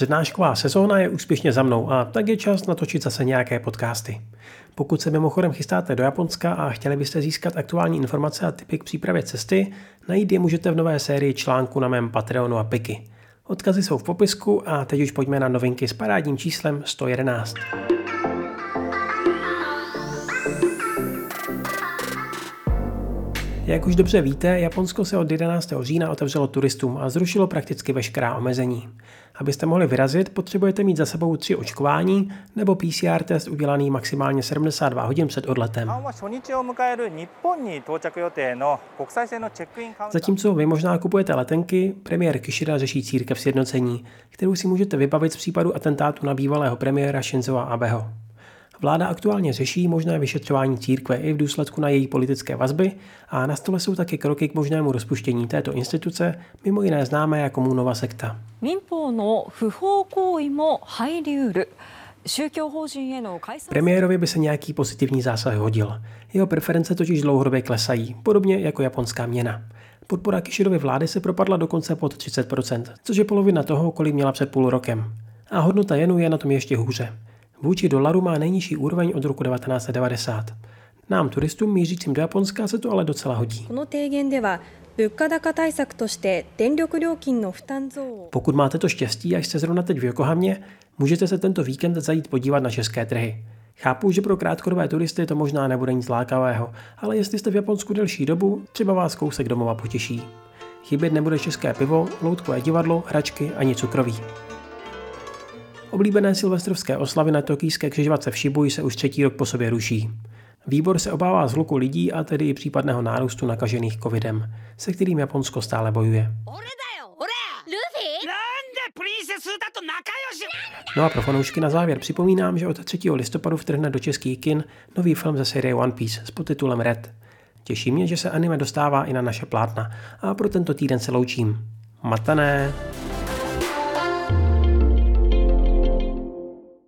Přednášková sezóna je úspěšně za mnou a tak je čas natočit zase nějaké podcasty. Pokud se mimochodem chystáte do Japonska a chtěli byste získat aktuální informace a typy k přípravě cesty, najít je můžete v nové sérii článku na mém Patreonu a Piky. Odkazy jsou v popisku a teď už pojďme na novinky s parádním číslem 111. Jak už dobře víte, Japonsko se od 11. října otevřelo turistům a zrušilo prakticky veškerá omezení. Abyste mohli vyrazit, potřebujete mít za sebou tři očkování nebo PCR test udělaný maximálně 72 hodin před odletem. Zatímco vy možná kupujete letenky, premiér Kishida řeší církev sjednocení, kterou si můžete vybavit z případu atentátu na bývalého premiéra Shinzo Abeho. Vláda aktuálně řeší možné vyšetřování církve i v důsledku na její politické vazby a na stole jsou také kroky k možnému rozpuštění této instituce, mimo jiné známé jako Můnova sekta. Premiérovi by se nějaký pozitivní zásah hodil. Jeho preference totiž dlouhodobě klesají, podobně jako japonská měna. Podpora Kishirovy vlády se propadla dokonce pod 30%, což je polovina toho, kolik měla před půl rokem. A hodnota jenu je na tom ještě hůře. Vůči dolaru má nejnižší úroveň od roku 1990. Nám turistům mířícím do Japonska se to ale docela hodí. Pokud máte to štěstí a jste zrovna teď v Yokohamě, můžete se tento víkend zajít podívat na české trhy. Chápu, že pro krátkodobé turisty to možná nebude nic lákavého, ale jestli jste v Japonsku delší dobu, třeba vás kousek domova potěší. Chybět nebude české pivo, loutkové divadlo, hračky ani cukroví. Oblíbené silvestrovské oslavy na tokijské křižovatce v Shibuji se už třetí rok po sobě ruší. Výbor se obává zhluku lidí a tedy i případného nárůstu nakažených covidem, se kterým Japonsko stále bojuje. No a pro fanoušky na závěr připomínám, že od 3. listopadu vtrhne do českých kin nový film ze série One Piece s podtitulem Red. Těší mě, že se anime dostává i na naše plátna a pro tento týden se loučím. Matané!